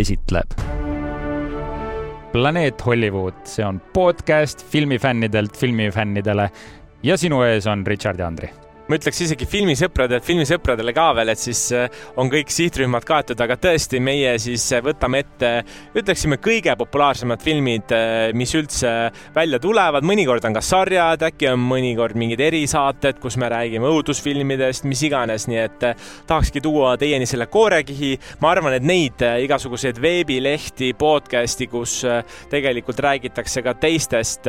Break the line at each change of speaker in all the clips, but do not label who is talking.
esitleb. planeet Hollywood, see on podcast filmifännidelt filmifännidele ja sinu ees on Richard ja Andri
ma ütleks isegi filmisõpradelt filmisõpradele ka veel, et siis äh, on kõik sihtrühmad kaetud, aga tõesti, meie siis äh, võtame ette, ütleksime kõige populaarsemad filmid, äh, mis üldse välja tulevad, mõnikord on ka sarjad, äkki on mõnikord mingid erisaated, kus me räägime õudusfilmidest, mis iganes, nii et tahakski tuua teieni selle koorekihi. ma arvan, et neid igasuguseid veebilehti, podcast'i, kus tegelikult räägitakse ka teistest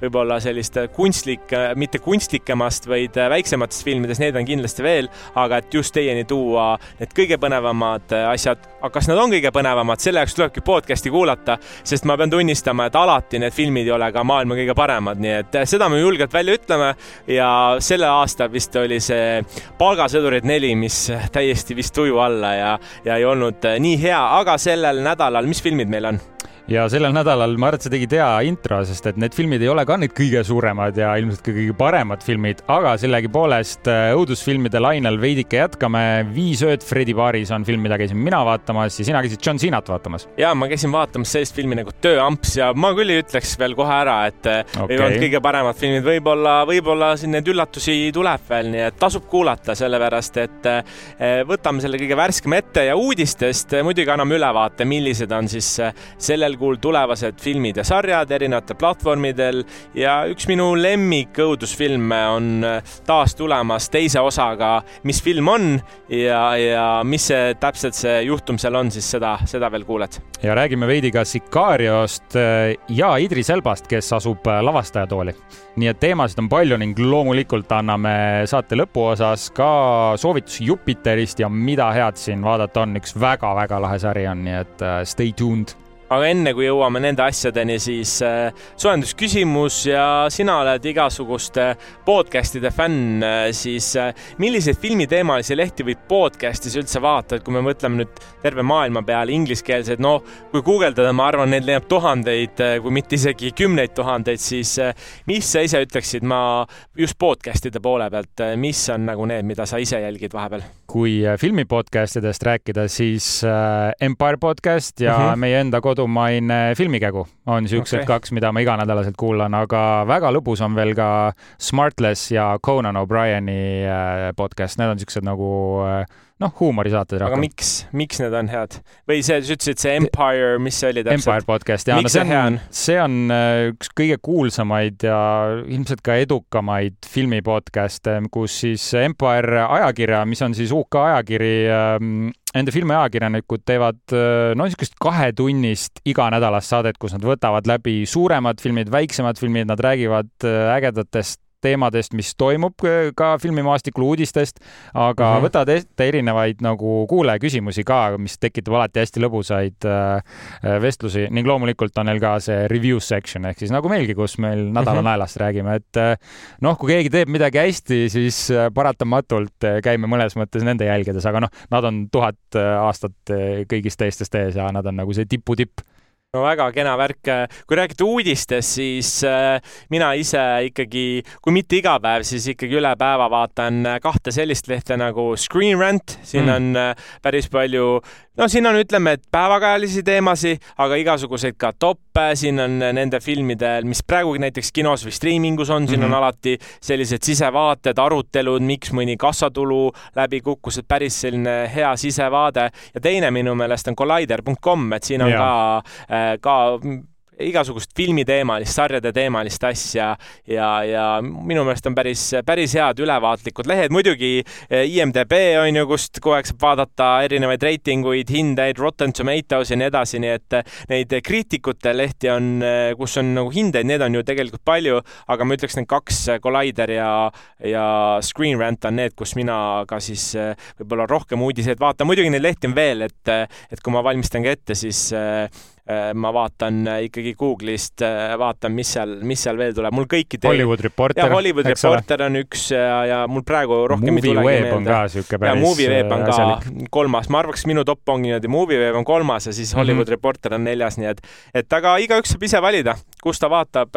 võib-olla sellist kunstlik, mitte kunstlikemast, vaid väiksemast põnevates filmides, need on kindlasti veel, aga et just teieni tuua need kõige põnevamad äh, asjad, aga kas nad on kõige põnevamad, selle jaoks tulebki podcast'i kuulata, sest ma pean tunnistama, et alati need filmid ei ole ka maailma kõige paremad, nii et äh, seda me julgelt välja ütleme ja sellel aastal vist oli see Palgasõdurid neli, mis täiesti vist tuju alla ja, ja ei olnud äh, nii hea, aga sellel nädalal, mis filmid meil on?
Ja sellel nädalal ma arvan, et sa tegid hea intro, sest et need filmid ei ole ka need kõige suuremad ja ilmselt ka kõige paremad filmid, aga sellegipoolest äh, õudusfilmide lainel veidike jätkame. Viis ööd Fredi baaris on film, mida käisin mina vaatamas ja sina käisid John Cenat vaatamas.
ja ma käisin vaatamas sellist filmi nagu Tööamps ja ma küll ei ütleks veel kohe ära, et äh, okay. ei olnud kõige paremad filmid, võib-olla, võib-olla siin neid üllatusi tuleb veel, nii et tasub kuulata, sellepärast et äh, võtame selle kõige värskema ette ja uudistest muidugi anname ülevaate, millised on siis sellel järgmisel kuul tulevased filmid ja sarjad erinevatel platvormidel ja üks minu lemmik õudusfilme on äh, taas tulemas teise osaga, mis film on ja, ja mis see täpselt see juhtum seal on, siis seda, seda veel kuuled.
ja räägime veidi ka Sicariost äh, ja Idris Elbast, kes asub äh, lavastajatooli. nii et teemasid on palju ning loomulikult anname saate lõpuosas ka soovitusi Jupiterist ja mida head siin vaadata on, üks väga-väga lahe sari on, nii et stay tuned
aga enne kui jõuame nende asjadeni, siis äh, soojendusküsimus ja sina oled igasuguste podcast'ide fänn, äh, siis äh, milliseid filmiteemalisi lehti või podcast'is üldse vaatad, kui me mõtleme nüüd terve maailma peale ingliskeelseid, no kui guugeldada, ma arvan, neid leiab tuhandeid, kui mitte isegi kümneid tuhandeid, siis mis sa ise ütleksid, ma just podcast'ide poole pealt, mis on nagu need, mida sa ise jälgid vahepeal?
Kui filmi podcast idest rääkida, siis Empire podcast ja mm -hmm. meie enda kodu kodumaine filmikägu on siuksed okay. kaks, mida ma iganädalaselt kuulan, aga väga lõbus on veel ka Smartless ja Conan O'Brieni äh, podcast, need on siuksed nagu äh, noh, huumorisaated
rohkem. aga miks, miks need on head? või see, sa ütlesid see Empire, mis see oli täpselt?
Empire podcast, jaa, no see on, see on äh, üks kõige kuulsamaid ja ilmselt ka edukamaid filmipodcast'e, kus siis Empire ajakirja, mis on siis UK ajakiri, ähm, Nende filmiajakirjanikud teevad äh, no niisugust kahetunnist iganädalast saadet, kus nad võtavad läbi suuremad filmid, väiksemad filmid, nad räägivad äh, ägedatest teemadest, mis toimub ka filmimaastikul uudistest, aga mm -hmm. võtad ette erinevaid nagu kuulajaküsimusi ka, mis tekitab alati hästi lõbusaid äh, äh, vestlusi ning loomulikult on neil ka see review section ehk siis nagu meilgi, kus meil nädala mhm. naelast mm -hmm. räägime, et äh, noh, kui keegi teeb midagi hästi, siis paratamatult käime mõnes mõttes nende jälgedes, aga noh, nad on tuhat aastat kõigist teistest ees ja nad on nagu see tipu tipp
no väga kena värk. kui rääkida uudistest, siis äh, mina ise ikkagi, kui mitte iga päev, siis ikkagi üle päeva vaatan kahte sellist lehte nagu Screen Rant, siin mm. on äh, päris palju no siin on, ütleme, et päevakajalisi teemasid, aga igasuguseid ka toppe, siin on nende filmidel, mis praegu näiteks kinos või striimingus on, siin mm -hmm. on mhm. alati sellised sisevaated, arutelud, miks mõni kassatulu läbi kukkus, et päris selline hea sisevaade. ja teine minu meelest on collider.com, et siin on ja. ka, äh, ka igasugust filmiteemalist, sarjade teemalist asja ja, ja minu meelest on päris, päris head ülevaatlikud lehed. muidugi eh, IMDB on ju, kust kogu aeg saab vaadata erinevaid reitinguid, hindeid, Rotten Tomatoes ja nii edasi, nii et eh, neid kriitikute lehti on, eh, kus on nagu hindeid, need on ju tegelikult palju, aga ma ütleks, need kaks, Collider ja, ja Screen Rant on need, kus mina ka siis võib-olla rohkem uudiseid vaatan. muidugi neid lehti on veel, et, et kui ma valmistan ka ette, siis Äh, ma vaatan äh, ikkagi Google'ist, äh, vaatan, mis seal, mis seal veel tuleb, mul kõikide.
Hollywood Reporter.
ja Hollywood Reporter on üks ja, ja mul praegu rohkem
Movie ei tulegi meelde. on ka siuke päris.
Movie Web on ka asjalik. kolmas, ma arvaks, minu top on niimoodi, Movie Web on kolmas ja siis mhm. Hollywood mm -hmm. Reporter on neljas, nii et, et aga igaüks saab ise valida, kus ta vaatab.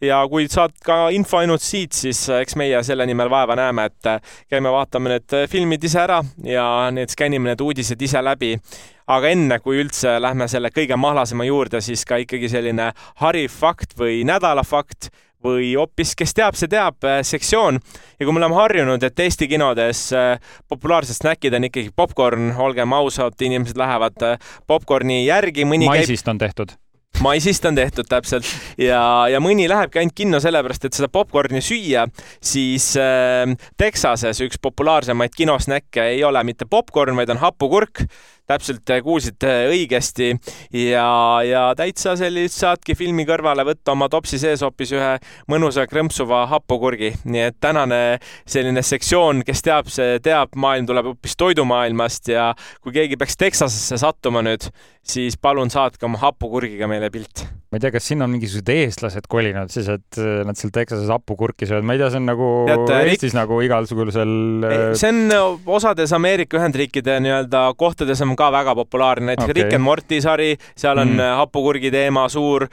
ja kui saad ka info ainult siit, siis eks meie selle nimel vaeva näeme, et käime vaatame need filmid ise ära ja need skännime need uudised ise läbi aga enne, kui üldse lähme selle kõige mahlasema juurde, siis ka ikkagi selline hariv fakt või nädala fakt või hoopis, kes teab, see teab, äh, sektsioon. ja kui me oleme harjunud, et Eesti kinodes äh, populaarsed snäkid on ikkagi popkorn, olgem ausad, inimesed lähevad äh, popkorni järgi, mõni
maisist käib... on tehtud.
Maisist on tehtud täpselt. Ja, ja mõni lähebki ainult kinno sellepärast, et seda popkorni süüa, siis äh, Texases üks populaarsemaid kinosnäkke ei ole mitte popkorn, vaid on hapukurk täpselt äh, kuulsite õigesti. Ja, ja täitsa sellist saadki filmi kõrvale võtta oma topsi sees hoopis ühe mõnusa krõmpsuva hapukurgi, nii et tänane selline sektsioon, kes teab, see teab, maailm tuleb hoopis toidumaailmast ja kui keegi peaks Texasesse sattuma nüüd, siis palun saatke oma hapukurgiga meile pilt
ma ei tea, kas sinna on mingisugused eestlased kolinud siis, et äh, nad seal Texases hapukurki söövad, ma ei tea, see on nagu Teate, Eestis Rick... nagu igasugusel.
Äh, see on äh, osades Ameerika Ühendriikide nii-öelda kohtades on ka väga populaarne, näiteks okay. Rick and Morty sari, seal on mm. hapukurgi teema suur.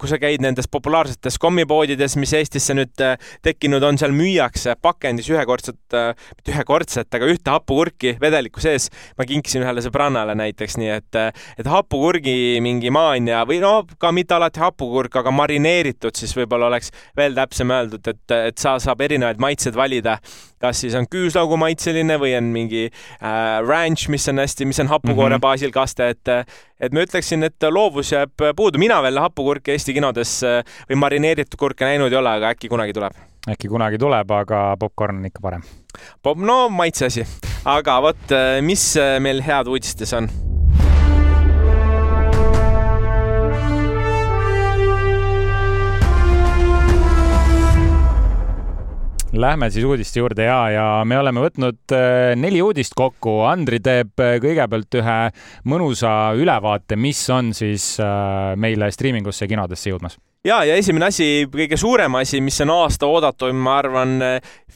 kui sa käid nendes populaarsetes kommipoodides, mis Eestisse nüüd tekkinud on, seal müüakse pakendis ühekordset, mitte ühekordset, aga ühte hapukurki vedeliku sees. ma kinkisin ühele sõbrannale näiteks, nii et, et hapukurgi mingi maania või no ka mitte alati hapukurk, aga marineeritud, siis võib-olla oleks veel täpsem öeldud, et, et sa saab erinevaid maitseid valida. kas siis on küüslaugu maitseline või on mingi äh, ranch, mis on hästi, mis on hapukoore mm -hmm. baasil kaste, et et ma ütleksin, et loovus jääb puudu. mina veel hapukurke Eesti kinodes äh, või marineeritud kurke näinud ei ole, aga äkki kunagi tuleb
äkki kunagi tuleb, aga popkorn on ikka parem.
no maitse asi, aga vot, äh, mis äh, meil head uudistes on?
Lähme siis uudiste juurde ja, ja me oleme võtnud äh, neli uudist kokku. Andri teeb äh, kõigepealt ühe mõnusa ülevaate, mis on siis äh, meile striimingusse kinodesse jõudmas
ja, ja esimene asi, kõige suurem asi, mis on aasta oodatum, ma arvan,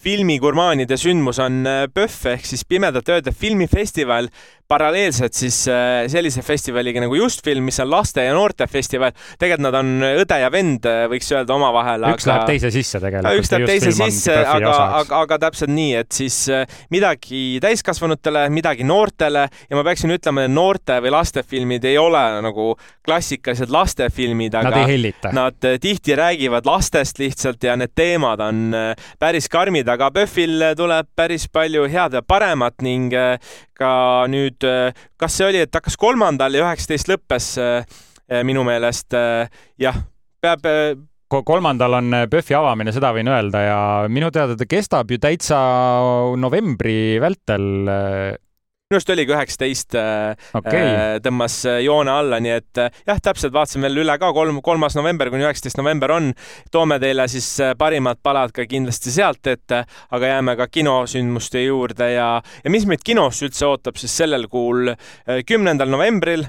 filmigurmaanide sündmus on PÖFF ehk siis Pimedate Ööde filmifestival paralleelselt siis äh, sellise festivaliga nagu Justfilm, mis on laste ja noorte festival. tegelikult nad on õde ja vend, äh, võiks öelda omavahel.
üks aga... läheb teise sisse tegelikult.
üks läheb teise sisse, aga, aga, aga täpselt nii, et siis äh, midagi täiskasvanutele, midagi noortele ja ma peaksin ütlema, et noorte või lastefilmid ei ole nagu klassikalised lastefilmid, aga
nad ei hellita.
Nad tihti räägivad lastest lihtsalt ja need teemad on päris karmid, aga PÖFFil tuleb päris palju head ja paremat ning ka nüüd, äh, kas see oli, et hakkas kolmandal ja üheksateist lõppes äh, äh, minu meelest jah, peab
kolmandal on PÖFFi avamine, seda võin öelda ja minu teada ta kestab ju täitsa novembri vältel
minu arust oligi üheksateist äh, okay. Äh, tõmbas äh, joone alla, nii et jah, täpselt vaatasin veel üle ka, kolm, kolmas november kuni üheksateist november on. toome teile siis parimad palad ka kindlasti sealt ette, aga jääme ka kinosündmuste juurde ja, ja mis meid kinos üldse ootab siis sellel kuul, kümnendal novembril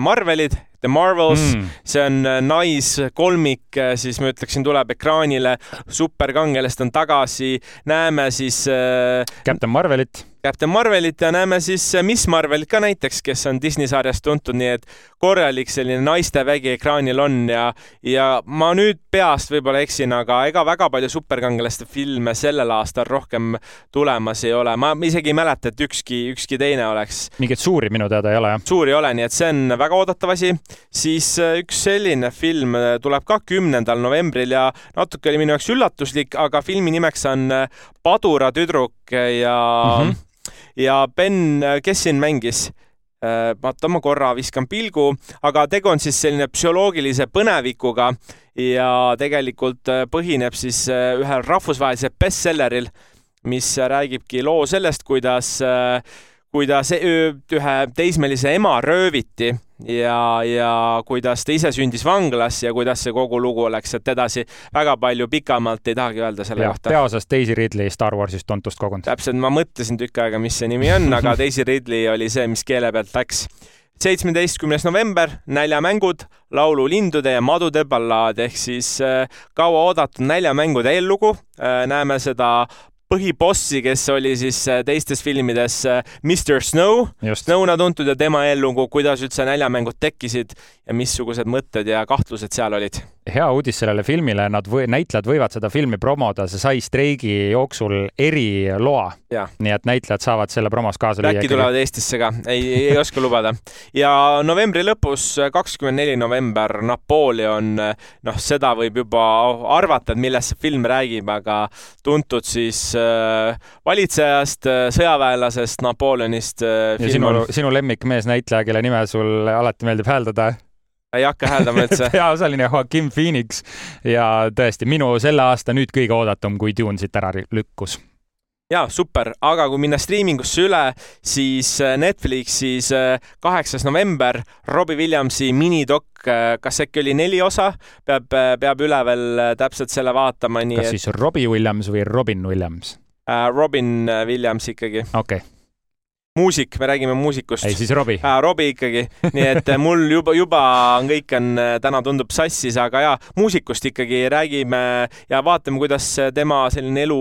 Marvelid The Marvels mm., see on naiskolmik, siis ma ütleksin, tuleb ekraanile, superkangelast on tagasi, näeme siis äh,
Captain Marvelit
Captain Marvelit ja näeme siis äh, Miss Marvelit ka näiteks, kes on Disney sarjast tuntud, nii et korralik selline naistevägi ekraanil on ja, ja ma nüüd peast võib-olla eksin, aga ega väga palju superkangelaste filme sellel aastal rohkem tulemas ei ole. ma isegi ei mäleta, et ükski, ükski teine oleks.
mingeid suuri minu teada ei ole, jah?
suuri ei ole, nii et see on väga oodatav asi. siis äh, üks selline film äh, tuleb ka kümnendal novembril ja natuke oli minu jaoks üllatuslik, aga filmi nimeks on Padura tüdruk ja mm -hmm ja Ben, kes siin mängis? Äh, vaata, ma korra viskan pilgu, aga tegu on siis selline psühholoogilise põnevikuga ja tegelikult äh, põhineb siis äh, ühel rahvusvahelisel bestselleril, mis räägibki loo sellest, kuidas, kuidas ühe teismelise ema rööviti ja, ja kuidas ta ise sündis vanglas ja kuidas see kogu lugu läks, et edasi väga palju pikemalt ei tahagi öelda selle ja, kohta.
peaosas Daisy Ridley Star Warsist tuntust kogunud.
täpselt, ma mõtlesin tükk aega, mis see nimi on, aga Daisy Ridley oli see, mis keele pealt läks seitsmeteistkümnes november, näljamängud, laululindude ja madude ballaad ehk siis äh, kauaoodatud näljamängude eellugu äh,. näeme seda põhibossi, kes oli siis äh, teistes filmides äh, Mr Snow, Snowna tuntud ja tema ellugu, kuidas üldse näljamängud tekkisid ja missugused mõtted ja kahtlused seal olid.
Hea uudis sellele filmile, nad või, näitlejad võivad seda filmi promoda, see sai streigi jooksul eriloa. nii et näitlejad saavad selle promos kaasa
lüüa. äkki tulevad Eestisse ka, ei, ei oska lubada. ja novembri lõpus, kakskümmend neli november, Napoleon, noh, seda võib juba arvata, et millest see film räägib, aga tuntud siis äh, valitsejast, sõjaväelasest, Napoleonist äh,.
ja sinu, sinu lemmikmeesnäitleja, kelle nime sul alati meeldib hääldada
ei hakka hääldama üldse.
Peaosaline Joaquin Phoenix ja tõesti minu selle aasta nüüd kõige oodatum, kui Dune siit ära lükkus.
Ja super, aga kui minna striimingusse üle, siis äh, Netflixis äh, kaheksas november Robbie Williamsi minidokk, äh, kas äkki oli neli osa, peab, peab üle veel täpselt selle vaatama,
nii kas et... siis Robbie Williams või Robin Williams?
Robin Williams ikkagi.
okei. okay
muusik, me räägime muusikust.
ei, siis Robbie
äh,. Robbie ikkagi, nii et äh, mul juba, juba on kõik on, äh, täna tundub sassis, aga jaa, muusikust ikkagi räägime ja vaatame, kuidas tema selline elu,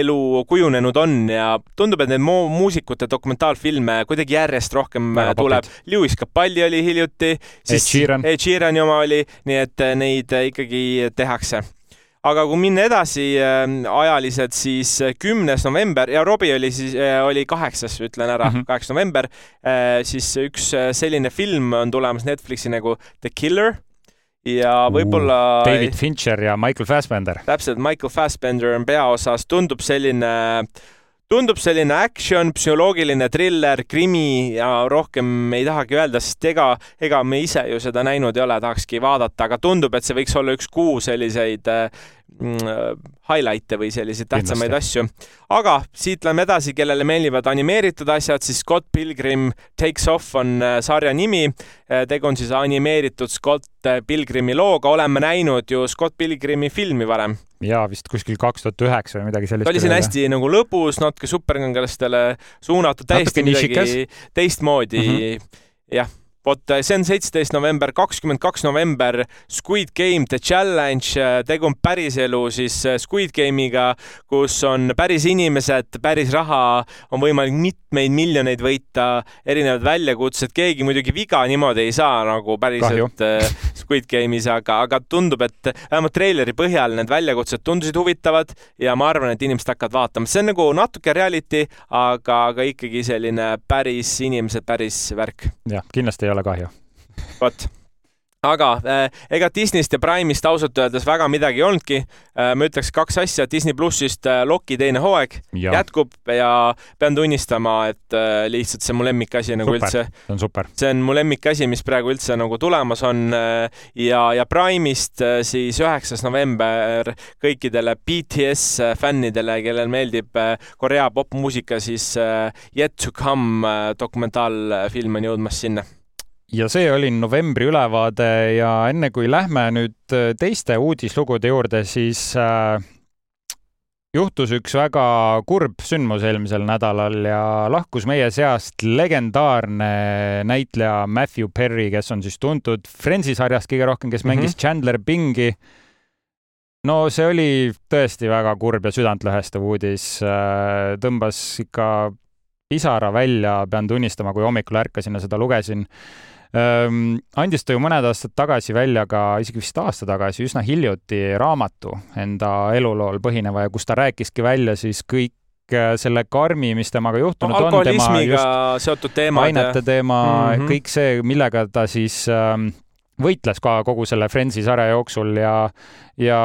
elu kujunenud on ja tundub, et neid muusikute dokumentaalfilme kuidagi järjest rohkem Väga äh, tuleb. Lewis Capaldi oli hiljuti,
siis Ed
Sheerani oma oli, nii et neid ikkagi tehakse aga kui minna edasi äh, ajaliselt, siis äh, kümnes november ja Robbie oli siis, äh, oli kaheksas, ütlen ära mm, kaheksas -hmm. november, siis üks selline film on tulemas Netflixi nagu The Killer ja võib-olla
uh,. David Fincher ja Michael Fassbender.
täpselt, Michael Fassbender on peaosas, tundub selline äh, tundub selline action, psühholoogiline triller, krimi ja rohkem ei tahagi öelda, sest ega, ega me ise ju seda näinud ei ole, tahakski vaadata, aga tundub, et see võiks olla üks kuu selliseid mm, highlight'e või selliseid tähtsamaid asju. aga siit lähme edasi, kellele meeldivad animeeritud asjad, siis Scott Pilgrim Takes Off on äh, sarja nimi. Äh, tegu on siis animeeritud Scott Pilgrimi looga, oleme näinud ju Scott Pilgrimi filmi varem
jaa, vist kuskil kaks tuhat üheksa või midagi sellist.
ta oli siin hästi nagu lõbus, natuke superkangelastele suunatud, täiesti midagi teistmoodi mm. -hmm. jah vot see on seitseteist november, kakskümmend kaks november Squid Game The Challenge, tegu on päriselu siis äh, Squid Game'iga, kus on päris inimesed, päris raha, on võimalik mitmeid miljoneid võita, erinevad väljakutsed, keegi muidugi viga niimoodi ei saa nagu päriselt Kahju. Äh, Squid Game'is, aga, aga tundub, et vähemalt treileri põhjal need väljakutsed tundusid huvitavad ja ma arvan, et inimesed hakkavad vaatama, see on nagu natuke reality, aga, aga ikkagi selline päris inimesed, päris värk.
jah, kindlasti ei ole kahju.
vot aga äh, ega Disneyst ja Prime'ist ausalt öeldes väga midagi ei olnudki äh,. ma ütleks kaks asja, Disney plussist äh, Loki teine hooaeg ja. jätkub ja pean tunnistama, et lihtsalt see on mu lemmikasi nagu
super.
üldse.
see on super.
see on mu lemmikasi, mis praegu üldse nagu tulemas on ja, ja Prime'ist siis üheksas november kõikidele BTS fännidele, kellel meeldib Korea popmuusika, siis Yet to come dokumentaalfilm on jõudmas sinna
ja see oli novembri ülevaade ja enne kui lähme nüüd äh, teiste uudislugude juurde, siis äh, juhtus üks väga kurb sündmus eelmisel nädalal ja lahkus meie seast legendaarne näitleja Matthew Perry, kes on siis tuntud Friendsi sarjast kõige rohkem, kes mm -hmm. mängis Chandler Bingi. no see oli tõesti väga kurb ja südantlõhestav uudis, äh, tõmbas ikka pisara välja, pean tunnistama, kui hommikul ärkasin ja seda lugesin andis ta ju mõned aastad tagasi välja ka, isegi vist aasta tagasi, üsna hiljuti raamatu enda elulool põhineva ja kus ta rääkiski välja siis kõik äh, selle karmi, mis temaga juhtunud
no, on, tema just seotud teemad.
ainete teema mm, -hmm. kõik see, millega ta siis ähm, võitles ka kogu selle Friendsi sarja jooksul ja, ja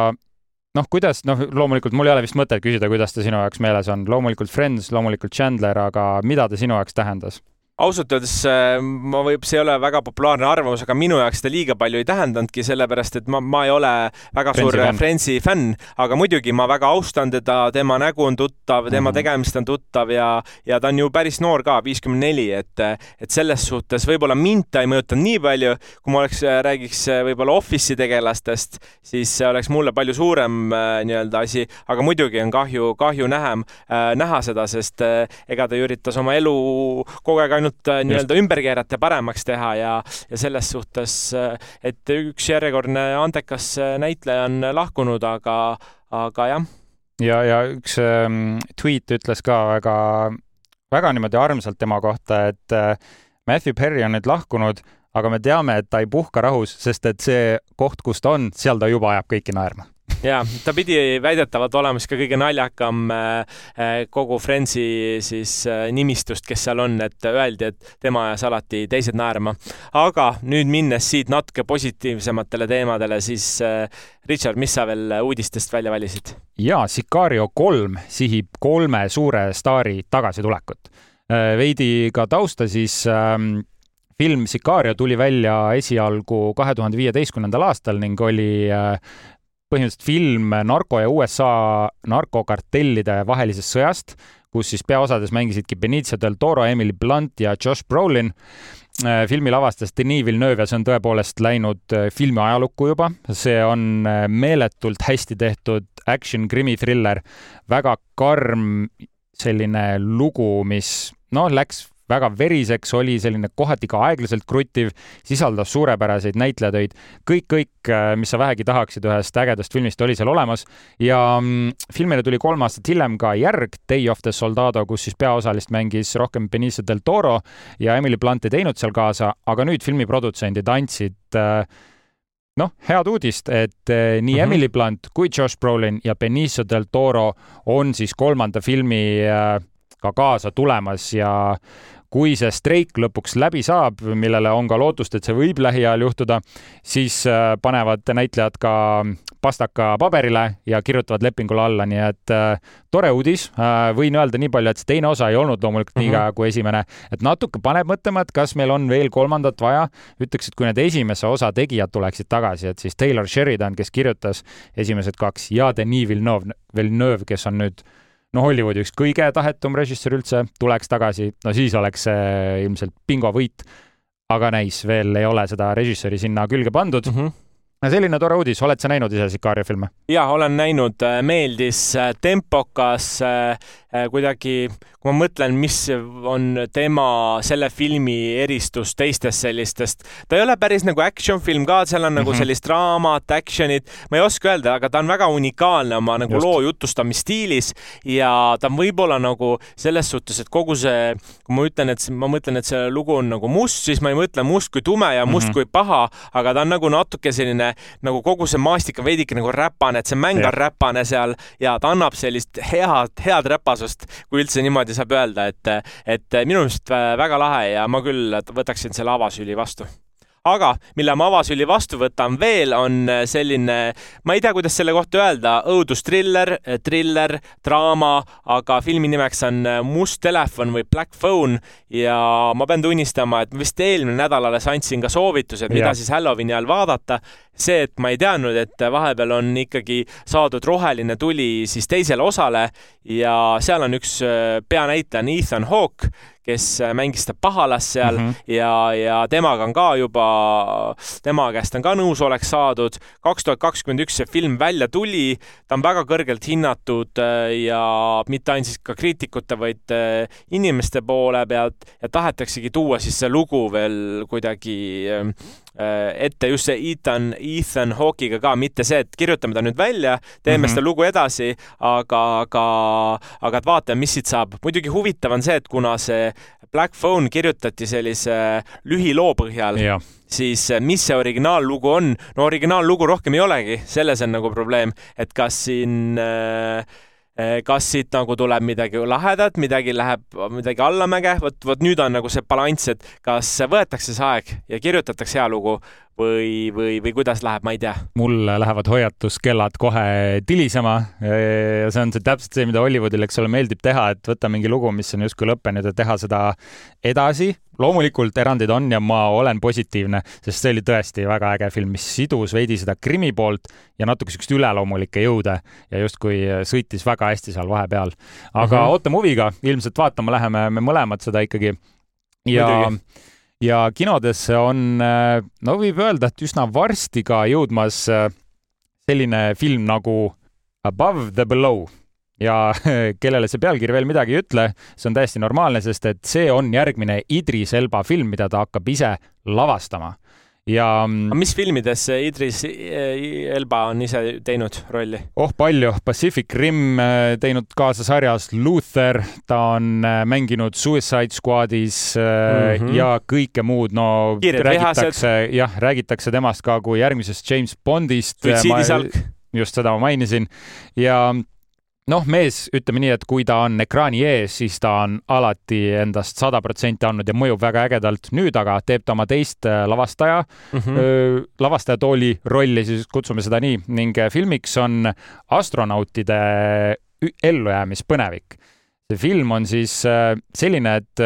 noh, kuidas, noh, loomulikult mul ei ole vist mõtet küsida, kuidas ta sinu jaoks meeles on. loomulikult Friends, loomulikult Chandler, aga mida ta sinu jaoks tähendas?
Ausalt öeldes äh, ma võib, see ei ole väga populaarne arvamus, aga minu jaoks ta liiga palju ei tähendanudki, sellepärast et ma, ma ei ole väga Friendsi suur Friendsi fänn, aga muidugi ma väga austan teda, tema nägu on tuttav, tema mm -hmm. tegemist on tuttav ja, ja ta on ju päris noor ka, viiskümmend neli, et, et selles suhtes võib-olla mind ta ei mõjutanud nii palju, kui ma oleks, räägiks võib-olla Office'i tegelastest, siis see oleks mulle palju suurem äh, nii-öelda asi, aga muidugi on kahju, kahju näha, äh, näha seda, sest ega ta üritas oma elu kogu aeg ainult ainult äh, nii-öelda ümber keerata ja paremaks teha ja, ja selles suhtes, äh, et üks järjekordne andekas äh, näitleja on lahkunud, aga, aga jah.
ja, ja üks ähm, tweet ütles ka väga, väga niimoodi armsalt tema kohta, et Matthew Perry on nüüd lahkunud aga me teame, et ta ei puhka rahus, sest et see koht, kus ta on, seal ta juba ajab kõiki naerma
ja ta pidi väidetavalt olema siis ka kõige naljakam äh, äh, kogu Friendsi siis äh, nimistust, kes seal on, et öeldi, et tema ajas alati teised naerma. aga nüüd minnes siit natuke positiivsematele teemadele, siis Richard, mis sa veel uudistest välja valisid?
ja Sicario kolm sihib kolme suure staari tagasitulekut. veidi ka tausta siis ähm, film Sicario tuli välja esialgu kahe tuhande viieteistkümnendal aastal ning oli põhimõtteliselt film narko ja USA narkokartellide vahelisest sõjast, kus siis peaosades mängisidki Benicio del Toro, Emily Blunt ja Josh Brolin. Äh, filmi lavastas Denis Villeneuve ja see on tõepoolest läinud äh, filmi ajalukku juba. see on äh, meeletult hästi tehtud action krimi-thriller, väga karm selline lugu, mis noh, läks väga veriseks, oli selline kohati ka aeglaselt kruttiv, sisaldas suurepäraseid näitlejatöid. kõik, kõik, äh, mis sa vähegi tahaksid ühest ägedast filmist, oli seal olemas ja mm, filmile tuli kolm aastat hiljem ka järg Day of the Soldado, kus siis peaosalist mängis rohkem Benicio del Toro ja Emily Blunt ei teinud seal kaasa, aga nüüd filmiprodutsendid andsid äh, noh, head uudist, et äh, nii mm -hmm. Emily Blunt kui Josh Brolin ja Benicio del Toro on siis kolmanda filmi ka kaasa tulemas ja kui see streik lõpuks läbi saab, millele on ka lootust, et see võib lähiajal juhtuda, siis äh, panevad näitlejad ka pastaka paberile ja kirjutavad lepingule alla, nii et äh, tore uudis äh,. võin öelda nii palju, et see teine osa ei olnud loomulikult mm -hmm. nii hea kui esimene, et natuke paneb mõtlema, et kas meil on veel kolmandat vaja. ütleks, et kui need esimese osa tegijad tuleksid tagasi, et siis Taylor Sheridan, kes kirjutas esimesed kaks ja Denis Villeneuve, Villeneuve, kes on nüüd no Hollywoodi üks kõige tahetum režissöör üldse, tuleks tagasi, no siis oleks see ilmselt bingovõit. aga näis, veel ei ole seda režissööri sinna külge pandud mm. -hmm selline tore uudis, oled sa näinud ise Sicario filme?
ja olen näinud, meeldis tempokas, kuidagi kui ma mõtlen, mis on tema, selle filmi eristus teistest sellistest, ta ei ole päris nagu action film ka, seal on nagu mm -hmm. sellist draamat, action'it, ma ei oska öelda, aga ta on väga unikaalne oma nagu Just. loo jutustamisstiilis ja ta on võib-olla nagu selles suhtes, et kogu see, kui ma ütlen, et ma mõtlen, et see lugu on nagu must, siis ma ei mõtle must kui tume ja must mm -hmm. kui paha, aga ta on nagu natuke selline nagu kogu see maastik on veidike nagu räpane, et see mäng on räpane seal ja ta annab sellist head, head räpasust, kui üldse niimoodi saab öelda, et, et minu meelest väga lahe ja ma küll võtaksin selle avasüli vastu aga mille ma avasüli vastu võtan veel, on selline, ma ei tea, kuidas selle kohta öelda, õudustriller, triller, draama, aga filmi nimeks on Must telefon või Black Phone. Ja ma pean tunnistama, et vist eelmine nädal alles andsin ka soovitused, mida siis Halloweeni ajal vaadata. See, et ma ei teadnud, et vahepeal on ikkagi saadud roheline tuli siis teisele osale ja seal on üks äh, peanäitleja on Ethan Hawke, kes äh, mängis seda pahalast seal mm -hmm. ja, ja temaga on ka juba, tema käest on ka nõusolek saadud. kaks tuhat kakskümmend üks see film välja tuli, ta on väga kõrgelt hinnatud äh, ja mitte ainult siis ka kriitikute, vaid inimeste poole pealt ja tahetaksegi tuua siis see lugu veel kuidagi Äh, ette just see Ethan, Ethan Hawke'iga ka, mitte see, et kirjutame ta nüüd välja, teeme mm -hmm. seda lugu edasi, aga, aga, aga et vaatame, mis siit saab. muidugi huvitav on see, et kuna see Black Phone kirjutati sellise lühiloo põhjal, siis äh, mis see originaallugu on? no originaallugu rohkem ei olegi, selles on nagu probleem, et kas siin äh, kas siit nagu tuleb midagi lahedat, midagi läheb, midagi allamäge, vot, vot nüüd on nagu see balanss, et kas võetakse see aeg ja kirjutatakse hea lugu või, või, või kuidas läheb, ma ei tea.
mul lähevad hoiatuskellad kohe tilisema ja see on see täpselt see, mida Hollywoodil, eks ole, meeldib teha, et võtta mingi lugu, mis on justkui lõppenud ja teha seda edasi. loomulikult erandeid on ja ma olen positiivne, sest see oli tõesti väga äge film, mis sidus veidi seda krimi poolt ja natuke siukest üleloomulikke jõude ja justkui sõitis väga hästi seal vahepeal. aga mm -hmm. ootame huviga, ilmselt vaatama läheme me mõlemad seda ikkagi. ja Muidugi ja kinodesse on, äh, no võib öelda, et üsna varsti ka jõudmas äh, selline film nagu Above the Below ja kellele see pealkiri veel midagi ei ütle, see on täiesti normaalne, sest et see on järgmine Idris Elba film, mida ta hakkab ise lavastama. Ja.
aga mis filmides Idris Elba on ise teinud rolli?
oh, palju. Pacific Rim teinud kaasa sarjas Luther, ta on mänginud Suicide Squadis mm -hmm. ja kõike muud, no
Kiired
räägitakse, jah, räägitakse temast ka kui järgmisest James Bondist.
suitsiidisalk.
just seda ma mainisin ja noh, mees, ütleme nii, et kui ta on ekraani ees, siis ta on alati endast sada protsenti andnud ja mõjub väga ägedalt. nüüd aga teeb ta oma teist äh, lavastaja mm, -hmm. lavastajatooli rolli, siis kutsume seda nii, ning äh, filmiks on astronautide ellujäämispõnevik. see film on siis selline, et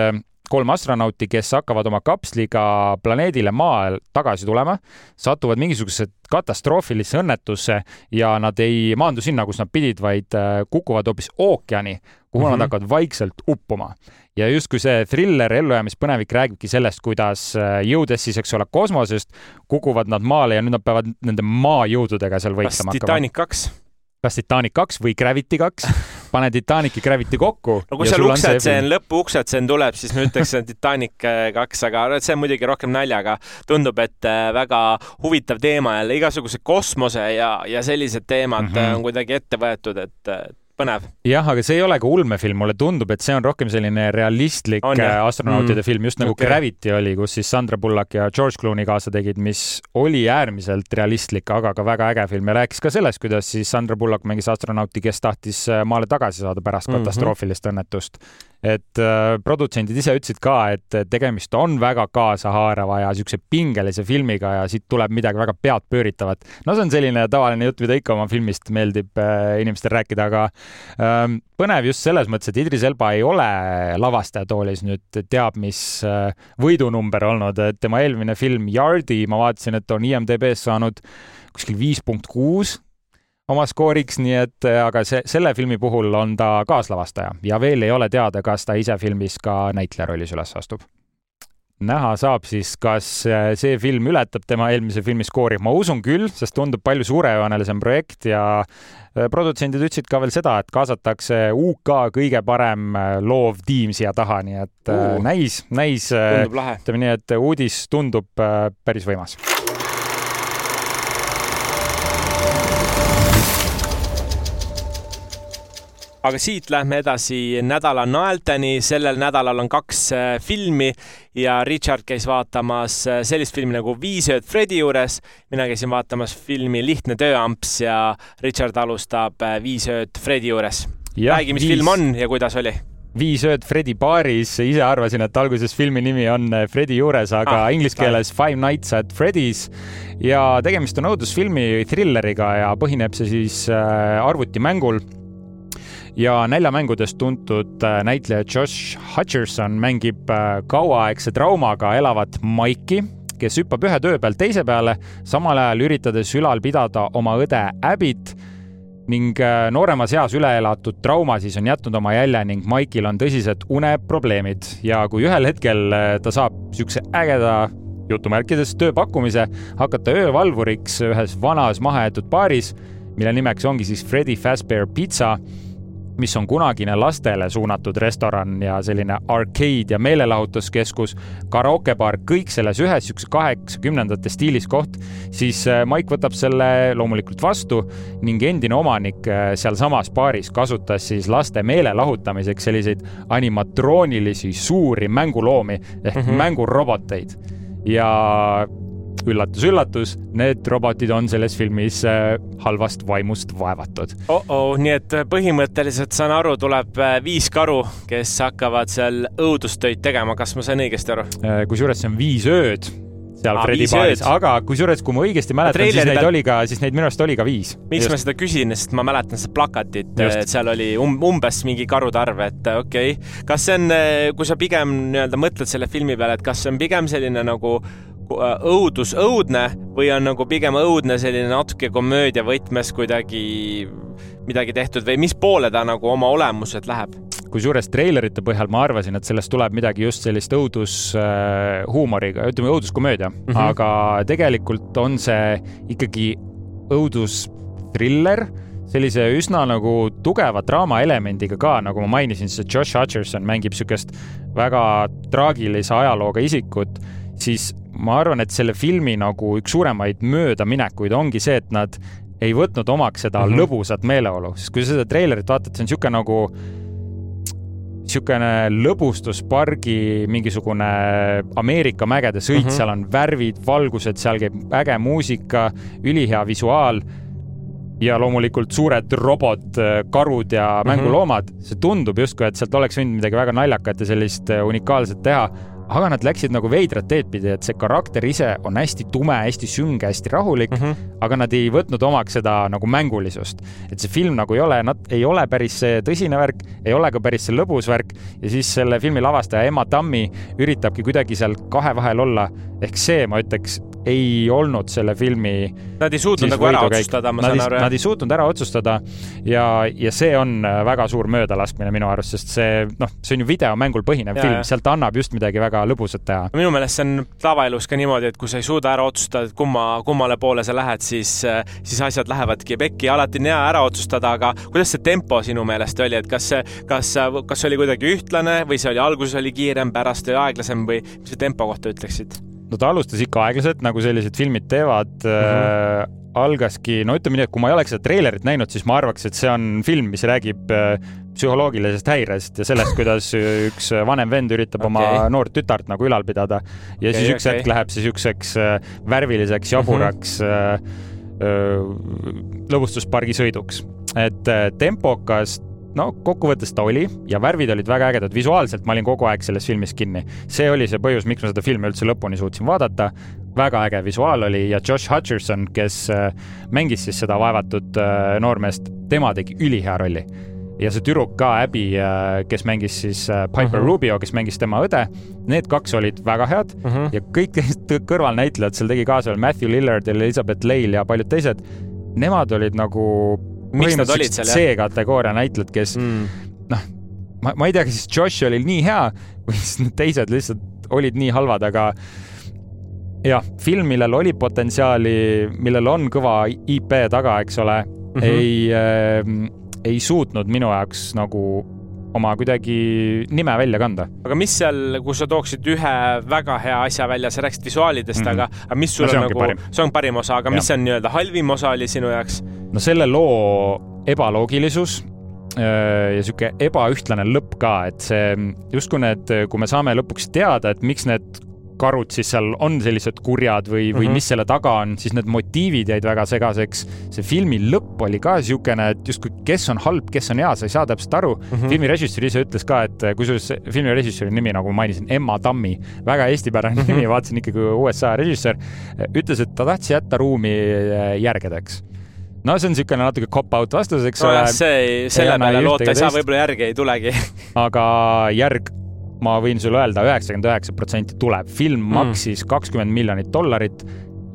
kolm astronauti, kes hakkavad oma kapsliga planeedile Maa tagasi tulema, satuvad mingisugusesse katastroofilisse õnnetusse ja nad ei maandu sinna, kus nad pidid, vaid äh, kukuvad hoopis ookeani, kuhu mm -hmm. nad mhm. hakkavad vaikselt uppuma. ja justkui see thriller ellujäämispõnevik räägibki sellest, kuidas äh, jõudes siis, eks ole, kosmosest, kukuvad nad maale ja nüüd nad peavad nende maajõududega seal võitlema
hakkama. Titanic kaks
kas Titanic kaks või Gravity kaks, pane Titanic ja Gravity kokku.
no kui seal uksetsen, lõpuuksetsen tuleb, siis ma ütleks, et Titanic äh, kaks, aga see on muidugi rohkem naljaga. tundub, et äh, väga huvitav teema jälle, igasuguse kosmose ja, ja sellised teemad mm -hmm. on kuidagi ette võetud, et põnev.
jah, aga see ei ole ka ulmefilm, mulle tundub, et see on rohkem selline realistlik on, äh, astronautide mm. film, just nagu okay. Gravity oli, kus siis Sandra Bullock ja George Clooney kaasa tegid, mis oli äärmiselt realistlik, aga ka väga äge film ja rääkis ka sellest, kuidas siis Sandra Bullock mängis astronauti, kes tahtis äh, maale tagasi saada pärast mm -hmm. katastroofilist õnnetust et äh, produtsendid ise ütlesid ka, et tegemist on väga kaasahaarava ja siukse pingelise filmiga ja siit tuleb midagi väga peadpööritavat. no see on selline tavaline jutt, mida ikka oma filmist meeldib äh, inimestel rääkida, aga äh, põnev just selles mõttes, et Idris Elba ei ole lavastajatoolis nüüd teab mis äh, võidunumber olnud, et tema eelmine film Yardi, ma vaatasin, et on IMDB-s saanud kuskil viis punkt kuus oma skooriks, nii et äh, aga see, selle filmi puhul on ta kaaslavastaja ja veel ei ole teada, kas ta ise filmis ka näitleja rollis üles astub. näha saab siis, kas äh, see film ületab tema eelmise filmi skoori, ma usun küll, sest tundub palju suurejoonelisem projekt ja äh, produtsendid ütlesid ka veel seda, et kaasatakse UK kõige parem loov tiim siia taha, nii et uh, näis, näis, ütleme nii, et uudis tundub päris võimas
aga siit lähme edasi nädala naelteni. sellel nädalal on kaks äh, filmi ja Richard käis vaatamas äh, sellist filmi nagu Viis ööd Fredi juures. mina käisin vaatamas filmi Lihtne tööamps ja Richard alustab äh, Viis ööd Fredi juures. räägi, mis viis... film on ja kuidas oli
viis ööd Fredi baaris, ise arvasin, et alguses filmi nimi on Fredi juures, aga ah, inglise keeles Five Nights at Freddy's ja tegemist on õudusfilmi thrilleriga ja põhineb see siis arvutimängul ja näljamängudest tuntud äh, näitleja Josh Hutcherson mängib äh, kauaaegse traumaga elavat Maiki, kes hüppab ühe töö pealt teise peale, samal ajal üritades ülal pidada oma õde Abbyt ning äh, nooremas eas üle elatud trauma siis on jätnud oma jälje ning Maikil on tõsised uneprobleemid. Ja kui ühel hetkel ta saab niisuguse ägeda jutumärkides tööpakkumise hakata öövalvuriks ühes vanas mahajäetud baaris, mille nimeks ongi siis Freddy Fazbear Pizza mis on kunagine lastele suunatud restoran ja selline arcade ja meelelahutuskeskus, karaokebaar, kõik selles ühes niisuguse kaheksakümnendate stiilis koht, siis äh, Maik võtab selle loomulikult vastu ning endine omanik äh, sealsamas baaris kasutas siis laste meele lahutamiseks selliseid animatroonilisi suuri mänguloomi ehk mm -hmm. mänguroboteid ja üllatus-üllatus, need robotid on selles filmis äh, halvast vaimust vaevatud
oh. -oh, nii et äh, põhimõtteliselt saan aru, tuleb äh, viis karu, kes hakkavad seal õudustöid tegema, kas ma sain õigesti aru?
kusjuures see on viis ööd seal ah, Fredi baaris, aga kusjuures, kui ma õigesti mäletan, siis neid peal... oli ka, siis neid minu arust oli ka viis.
miks Just. ma seda küsin, sest ma mäletan seda plakatit, et seal oli um, umbes mingi karude arv, et okei okay.. kas see on, kui sa pigem nii-öelda mõtled selle filmi peale, et kas see on pigem selline nagu õudus õudne või on nagu pigem õudne selline natuke komöödia võtmes kuidagi midagi tehtud või mis poole ta nagu oma olemuselt läheb?
kusjuures treilerite põhjal ma arvasin, et sellest tuleb midagi just sellist õudushuumoriga äh,, ütleme õuduskomöödia mm, -hmm. aga tegelikult on see ikkagi õudustriller sellise üsna nagu tugeva draamaelemendiga ka, nagu ma mainisin, see Josh Hutcherson mängib niisugust väga traagilise ajalooga isikut, siis ma arvan, et selle filmi nagu üks suuremaid möödaminekuid ongi see, et nad ei võtnud omaks seda mm -hmm. lõbusat meeleolu, sest kui sa seda treilerit vaatad, see on niisugune nagu niisugune lõbustuspargi mingisugune Ameerika mägede sõit mm, -hmm. seal on värvid, valgused, seal käib äge muusika, ülihea visuaal ja loomulikult suured robotkarud ja mhm. mänguloomad mm. -hmm. see tundub justkui, et sealt oleks võinud midagi väga naljakat ja sellist unikaalset teha aga nad läksid nagu veidrat teed pidi, et see karakter ise on hästi tume, hästi sünge, hästi rahulik mm, -hmm. aga nad ei võtnud omaks seda nagu mängulisust. et see film nagu ei ole, nad ei ole päris see tõsine värk, ei ole ka päris see lõbus värk ja siis selle filmi lavastaja Emma Tammi üritabki kuidagi seal kahe vahel olla. Ehk see, ma ütleks, ei olnud selle filmi.
Nad ei suutnud nagu ära otsustada, ma
saan
aru.
Nad ei suutnud ära otsustada ja, ja see on väga suur möödalaskmine minu arust, sest see noh, see on ju videomängul põhinev ja, film, sealt annab just midagi väga lõbusat teha.
minu meelest see on tavaelus ka niimoodi, et kui sa ei suuda ära otsustada, et kumma, kummale poole sa lähed, siis, siis asjad lähevadki pekki. alati on hea ära otsustada, aga kuidas see tempo sinu meelest oli, et kas, kas, kas oli kuidagi ühtlane või see oli alguses oli kiirem, pärast oli aeglasem või mis sa tempo kohta ütleksid?
No ta alustas ikka aeglaselt, nagu sellised filmid teevad mm. -hmm algaski, no ütleme nii, et kui ma ei oleks seda treilerit näinud, siis ma arvaks, et see on film, mis räägib äh, psühholoogilisest häirest ja sellest, kuidas üks vanem vend üritab okay. oma noort tütart nagu ülal pidada. ja okay, siis üks okay. hetk läheb see siukseks äh, värviliseks, jaburaks mm -hmm. lõbustuspargi sõiduks. et tempokas no kokkuvõttes ta oli ja värvid olid väga ägedad, visuaalselt ma olin kogu aeg selles filmis kinni. see oli see põhjus, miks ma seda filmi üldse lõpuni suutsin vaadata. väga äge visuaal oli ja Josh Hutcherson, kes äh, mängis siis seda vaevatud äh, noormeest, tema tegi ülihea rolli ja see tüdruk ka, Abby, äh, kes mängis siis Piper uh mhm. -huh. Rubio, kes mängis tema õde, need kaks olid väga head uh mhm. -huh. ja kõik kõrvalnäitlejad seal tegi kaasa veel Matthew Lillard, Elizabeth Lale ja paljud teised. Nemad olid nagu jah? C-kategooria näitlejad, kes mm. noh, ma, ma ei tea, kas siis Josh oli nii hea või siis need teised lihtsalt olid nii halvad, aga jah, film, millel oli potentsiaali, millel on kõva IP taga, eks ole mm, -hmm. ei äh, ei suutnud minu jaoks nagu oma kuidagi nime välja kanda.
aga mis seal, kui sa tooksid ühe väga hea asja välja, sa rääkisid visuaalidest mm, -hmm. aga, aga mis sul no, on nagu, see on parim osa, aga ja. mis on nii-öelda halvim osa oli sinu jaoks?
no selle loo ebaloogilisus äh, ja sihuke ebaühtlane lõpp ka, et see justkui need, kui me saame lõpuks teada, et miks need karud siis seal on sellised kurjad või, või mm -hmm. mis selle taga on, siis need motiivid jäid väga segaseks. see filmi lõpp oli ka niisugune, et justkui kes on halb, kes on hea, sa ei saa täpselt aru mm. -hmm. filmi režissöör ise ütles ka, et kusjuures filmi režissööri nimi, nagu ma mainisin, Emma Tammi, väga eestipärane mm -hmm. nimi, vaatasin ikkagi USA režissöör, ütles, et ta tahtis jätta ruumi äh, järgedeks no see on niisugune natuke cop-out vastus, eks
no, ole. see, selle peale loota ei saa, võib-olla järgi ei tulegi
aga järg ma võin sulle öelda, üheksakümmend üheksa protsenti tuleb. film mm. maksis kakskümmend miljonit dollarit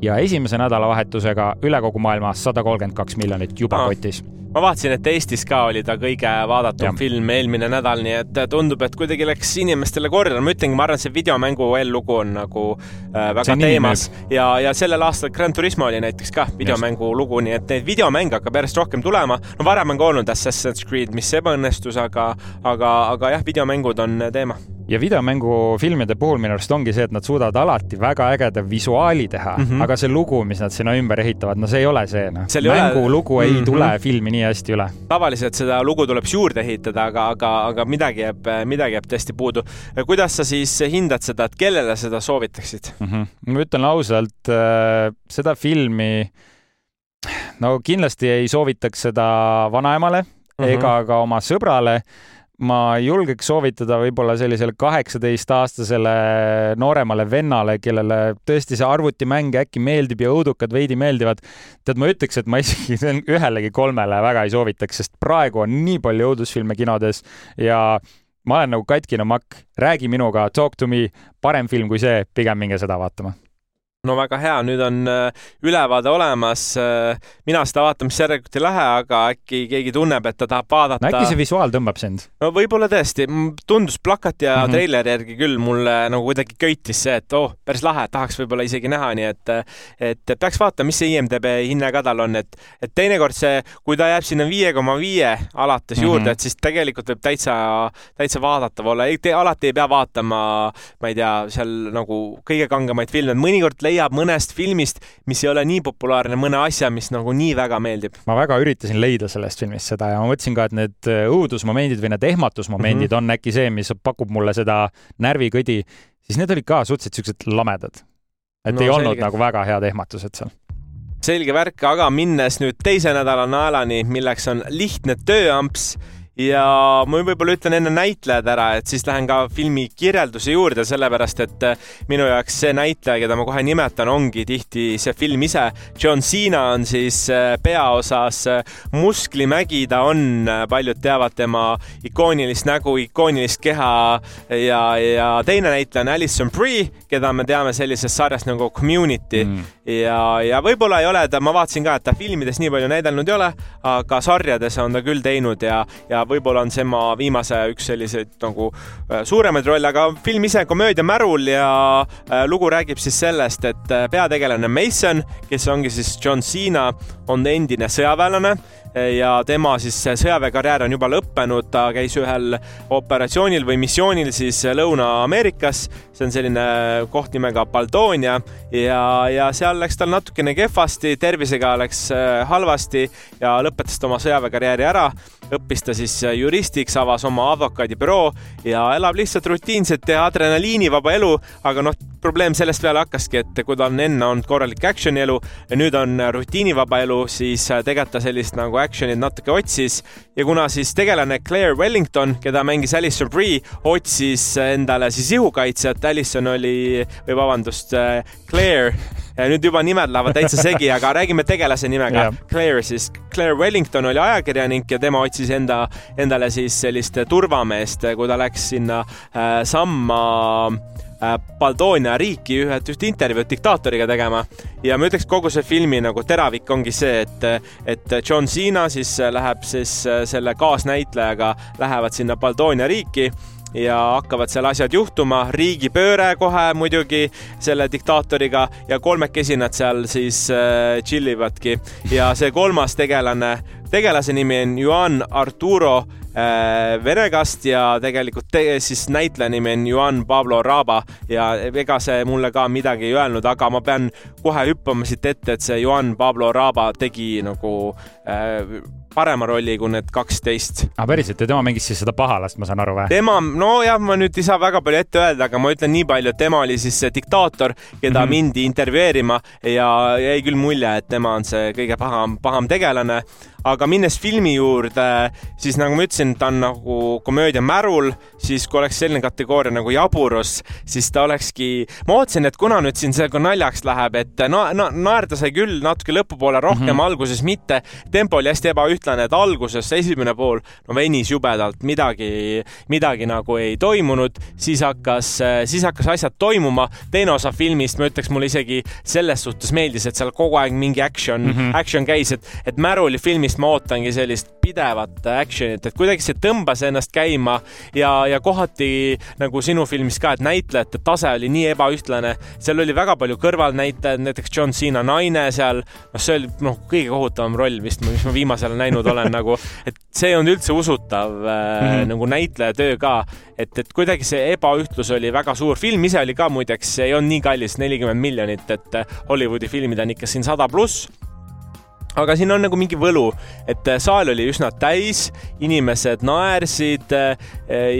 ja esimese nädalavahetusega üle kogu maailma sada kolmkümmend kaks miljonit juba ah. kotis
ma vaatasin, et Eestis ka oli ta kõige vaadatum ja. film eelmine nädal, nii et tundub, et kuidagi läks inimestele korda. ma ütlengi, ma arvan, see videomängu ellugu on nagu äh, väga teemas ja, ja sellel aastal Gran Turismo oli näiteks ka videomängu lugu, nii et neid videomänge hakkab järjest rohkem tulema. no varem on ka olnud Assassin's Creed, mis ebaõnnestus, aga, aga, aga jah, videomängud on teema
ja videomängufilmide puhul minu arust ongi see, et nad suudavad alati väga ägeda visuaali teha mm, -hmm. aga see lugu, mis nad sinna ümber ehitavad, no see ei ole see, noh. mängulugu ole... ei mm -hmm. tule filmi nii hästi üle.
tavaliselt seda lugu tuleb juurde ehitada, aga, aga, aga midagi jääb, midagi jääb tõesti puudu. kuidas sa siis hindad seda, et kellele seda soovitaksid
mm? -hmm. ma ütlen ausalt äh,, seda filmi no kindlasti ei soovitaks seda vanaemale mm -hmm. ega ka oma sõbrale ma julgeks soovitada võib-olla sellisele kaheksateistaastasele nooremale vennale, kellele tõesti see arvutimäng äkki meeldib ja õudukad veidi meeldivad. tead, ma ütleks, et ma isegi ühelegi kolmele väga ei soovitaks, sest praegu on nii palju õudusfilme kinodes ja ma olen nagu katkine makk, räägi minuga, talk to me, parem film kui see, pigem minge seda vaatama
no väga hea, nüüd on äh, ülevaade olemas. Äh, mina seda vaatamist järelikult ei lähe, aga äkki keegi tunneb, et ta tahab vaadata.
no äkki see visuaal tõmbab sind?
no võib-olla tõesti, tundus plakati ja mm -hmm. treileri järgi küll mulle nagu kuidagi köitis see, et oh, päris lahe, tahaks võib-olla isegi näha, nii et, et peaks vaatama, mis see IMDB hinne ka tal on, et, et teinekord see, kui ta jääb sinna viie koma viie alates mm -hmm. juurde, et siis tegelikult võib täitsa, täitsa vaadatav olla, alati ei pea vaatama, ma ei tea, seal nagu kõige kangemaid filme, mõnikord leiab mõnest filmist, mis ei ole nii populaarne, mõne asja, mis nagu nii väga meeldib.
ma väga üritasin leida sellest filmist seda ja ma mõtlesin ka, et need äh, õudusmomendid või need ehmatusmomendid mm -hmm. on äkki see, mis pakub mulle seda närvikõdi, siis need olid ka suhteliselt siuksed lamedad. et no, ei selge. olnud nagu väga head ehmatused seal
selge värk, aga minnes nüüd teise nädala naelani, milleks on lihtne tööamps ja ma võib-olla ütlen enne näitlejad ära, et siis lähen ka filmi kirjelduse juurde, sellepärast et äh, minu jaoks see näitleja, keda ma kohe nimetan, ongi tihti see film ise. John Cena on siis äh, peaosas äh, Musklimägi, ta on, paljud teavad tema ikoonilist nägu, ikoonilist keha ja, ja teine näitleja on Alison Brie, keda me teame sellisest sarjast nagu Community mm. Ja, ja võib-olla ei ole ta, ma vaatasin ka, et ta filmides nii palju näidelnud ei ole, aga sarjades on ta küll teinud ja, ja võib-olla on tema viimase üks selliseid nagu äh, suuremaid rolle, aga film ise komöödia märul ja äh, lugu räägib siis sellest, et äh, peategelane Mason, kes ongi siis John Cena, on endine sõjaväelane ja tema siis sõjaväekarjäär on juba lõppenud, ta käis ühel operatsioonil või missioonil siis Lõuna-Ameerikas. see on selline koht nimega Baldonia. Ja, ja seal läks tal natukene kehvasti, tervisega läks halvasti ja lõpetas ta oma sõjaväekarjääri ära õppis ta siis juristiks, avas oma advokaadibüroo ja elab lihtsalt rutiinset ja adrenaliinivaba elu, aga noh, probleem sellest peale hakkaski, et kui ta on enne olnud korralik action'i elu ja nüüd on rutiinivaba elu, siis tegelikult ta sellist nagu action'it natuke otsis ja kuna siis tegelane Claire Wellington, keda mängis Alison Brie, otsis endale siis ihukaitsjat, Alison oli, või vabandust, Claire nüüd juba nimed lähevad täitsa segi, aga räägime tegelase nimega. Yeah.. Claire siis, Claire Wellington oli ajakirjanik ja tema otsis enda, endale siis sellist turvameest, kui ta läks sinna äh, samma äh, Baldonia riiki ühed, üht intervjuud diktaatoriga tegema. Ja ma ütleks, kogu see filmi nagu teravik ongi see, et, et John Cena siis läheb siis äh, selle kaasnäitlejaga, lähevad sinna Baldonia riiki ja hakkavad seal asjad juhtuma, riigipööre kohe muidugi selle diktaatoriga ja kolmekesi nad seal siis äh, chill ivadki ja see kolmas tegelane, tegelase nimi on Juan Arturo äh, Venegast ja tegelikult te, siis näitleja nimi on Juan Pablo Raba. Ja ega see mulle ka midagi ei öelnud, aga ma pean kohe hüppama siit ette, et see Juan Pablo Raba tegi nagu äh, parema rolli kui need kaksteist.
aga päriselt ja tema mängis siis seda pahalast, ma saan aru või?
tema, nojah, ma nüüd ei saa väga palju ette öelda, aga ma ütlen nii palju, et tema oli siis see diktaator, keda mm -hmm. mindi intervjueerima ja jäi küll mulje, et tema on see kõige paham, paham tegelane aga minnes filmi juurde, siis nagu ma ütlesin, ta on nagu komöödia märul, siis kui oleks selline kategooria nagu jaburus, siis ta olekski, ma ootasin, et kuna nüüd siin see ka naljaks läheb, et no, no naerda sai küll natuke lõpupoole rohkem mm, -hmm. alguses mitte. tempo oli hästi ebaühtlane, et alguses esimene pool no venis jubedalt, midagi, midagi nagu ei toimunud, siis hakkas, siis hakkas asjad toimuma. teine osa filmist, ma ütleks, mulle isegi selles suhtes meeldis, et seal kogu aeg mingi action mm, -hmm. action käis, et, et märuli filmis filmist ma ootangi sellist pidevat action'it, et kuidagi see tõmbas ennast käima ja, ja kohati nagu sinu filmis ka, et näitlejate tase oli nii ebaühtlane. seal oli väga palju kõrvalnäitajaid, näiteks John Cena naine seal, noh, see oli noh, kõige kohutavam roll vist, mis ma viimasel ajal näinud olen nagu, et see ei olnud üldse usutav mm -hmm. nagu näitleja töö ka, et, et kuidagi see ebaühtlus oli väga suur. film ise oli ka muideks, ei olnud nii kallis, nelikümmend miljonit, et Hollywoodi filmid on ikka siin sada pluss aga siin on nagu mingi võlu, et äh, saal oli üsna täis, inimesed naersid äh,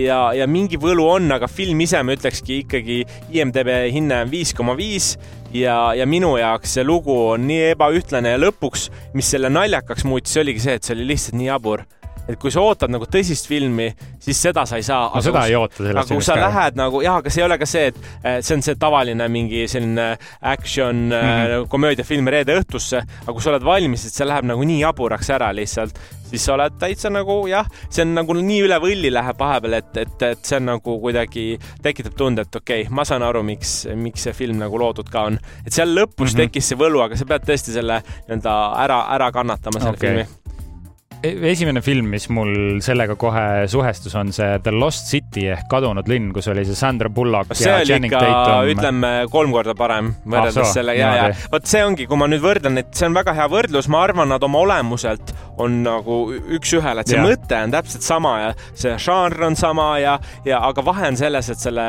ja, ja mingi võlu on, aga film ise, ma ütlekski ikkagi IMDB hinne on viis koma viis ja, ja minu jaoks see lugu on nii ebaühtlane ja lõpuks, mis selle naljakaks muutis, oligi see, et see oli lihtsalt nii jabur et kui sa ootad nagu tõsist filmi, siis seda sa ei saa.
no seda ei oota
sellest aga kui sa lähed nagu, jaa, aga see ei ole ka see, et see on see tavaline mingi selline action mm -hmm. komöödiafilm reede õhtusse, aga kui sa oled valmis, et see läheb nagu nii jaburaks ära lihtsalt, siis sa oled täitsa nagu jah, see on nagu nii üle võlli läheb vahepeal, et, et, et see on nagu kuidagi tekitab tunde, et okei okay,, ma saan aru, miks, miks see film nagu loodud ka on. et seal lõpus mm -hmm. tekkis see võlu, aga sa pead tõesti selle nii-öelda ära, ära kannatama, selle okay. filmi
esimene film, mis mul sellega kohe suhestus, on see The Lost City ehk Kadunud linn, kus oli see Sandra Bullock
see ja Channing Tatum. see oli ikka, ütleme, kolm korda parem võrreldes ah, selle ja, ja vot see ongi, kui ma nüüd võrdlen, et see on väga hea võrdlus, ma arvan, nad oma olemuselt on nagu üks-ühele, et see ja. mõte on täpselt sama ja see žanr on sama ja, ja aga vahe on selles, et selle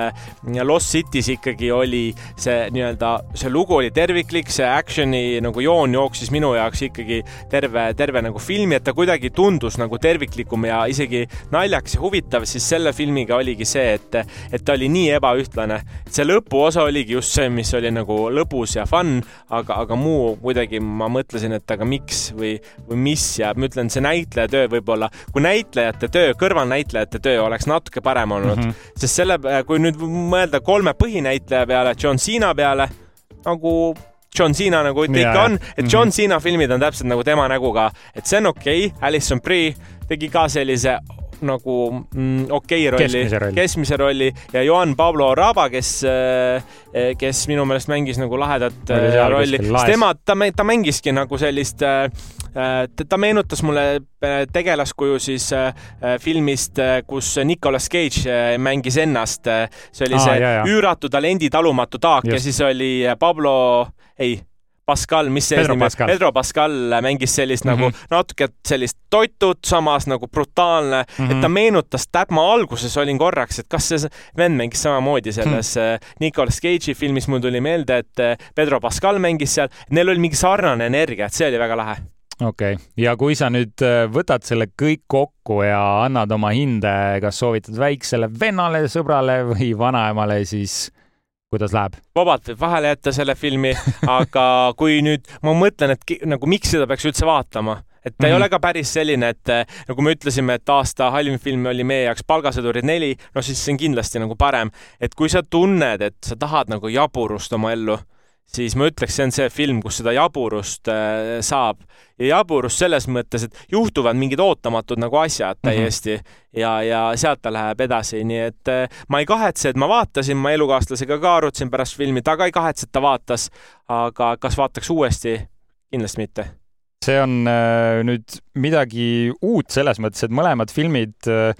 Lost City's ikkagi oli see nii-öelda, see lugu oli terviklik, see action'i nagu joon jooksis minu jaoks ikkagi terve, terve nagu filmi, et ta kuidagi kuidagi tundus nagu terviklikum ja isegi naljakas ja huvitav, siis selle filmiga oligi see, et, et ta oli nii ebaühtlane. see lõpuosa oligi just see, mis oli nagu lõbus ja fun, aga, aga muu kuidagi ma mõtlesin, et aga miks või, või mis ja ma ütlen, see näitleja töö võib-olla, kui näitlejate töö, kõrvalnäitlejate töö oleks natuke parem olnud mm, -hmm. sest selle, kui nüüd mõelda kolme põhinäitleja peale, John Cena peale, nagu John Cena nagu ta ikka on, et John mhm. Cena filmid on täpselt nagu tema näguga, et see on okei okay., Alison Brie tegi ka sellise nagu mm, okei okay rolli,
keskmise rolli,
ja Johan Pablo Raba, kes, eh, kes minu meelest mängis nagu lahedat eh, rolli, sest tema, ta, ta mängiski nagu sellist äh, ta meenutas mulle tegelaskuju siis filmist, kus Nicolas Cage mängis ennast. see oli see ah, üüratu talendi talumatu taak Just. ja siis oli Pablo ei, Pascal, mis see
eesnimi on?
Pedro Pascal mängis sellist mm -hmm. nagu mhm. natuke sellist toitut, samas nagu brutaalne mm, -hmm. et ta mhm. meenutas, täp ma alguses olin korraks, et kas see vend mängis samamoodi selles mm -hmm. Nicolas Cage'i filmis, mul tuli meelde, et äh, Pedro Pascal mängis seal, neil oli mingi sarnane energia, et see oli väga lahe
okei okay., ja kui sa nüüd äh, võtad selle kõik kokku ja annad oma hinde, kas soovitad väiksele vennale, sõbrale või vanaemale, siis kuidas läheb?
vabalt võib vahele jätta selle filmi, aga kui nüüd ma mõtlen, et nagu miks seda peaks üldse vaatama, et ta mm -hmm. ei mhm. ole ka päris selline, et nagu me ütlesime, et aasta halvim film oli meie jaoks Palgasõdurid neli, no siis see on kindlasti nagu parem. et kui sa tunned, et sa tahad nagu jaburust oma ellu, siis ma ütleks, see on see film, kus seda jaburust äh, saab ja jaburust selles mõttes, et juhtuvad mingid ootamatud nagu asjad mhm. täiesti mm -hmm. ja, ja sealt ta läheb edasi, nii et äh, ma ei kahetse, et ma vaatasin, ma elukaaslasega ka arutasin pärast filmi, ta ka ei kahetse, et ta vaatas, aga kas vaataks uuesti? kindlasti mitte
see on äh, nüüd midagi uut selles mõttes, et mõlemad filmid äh,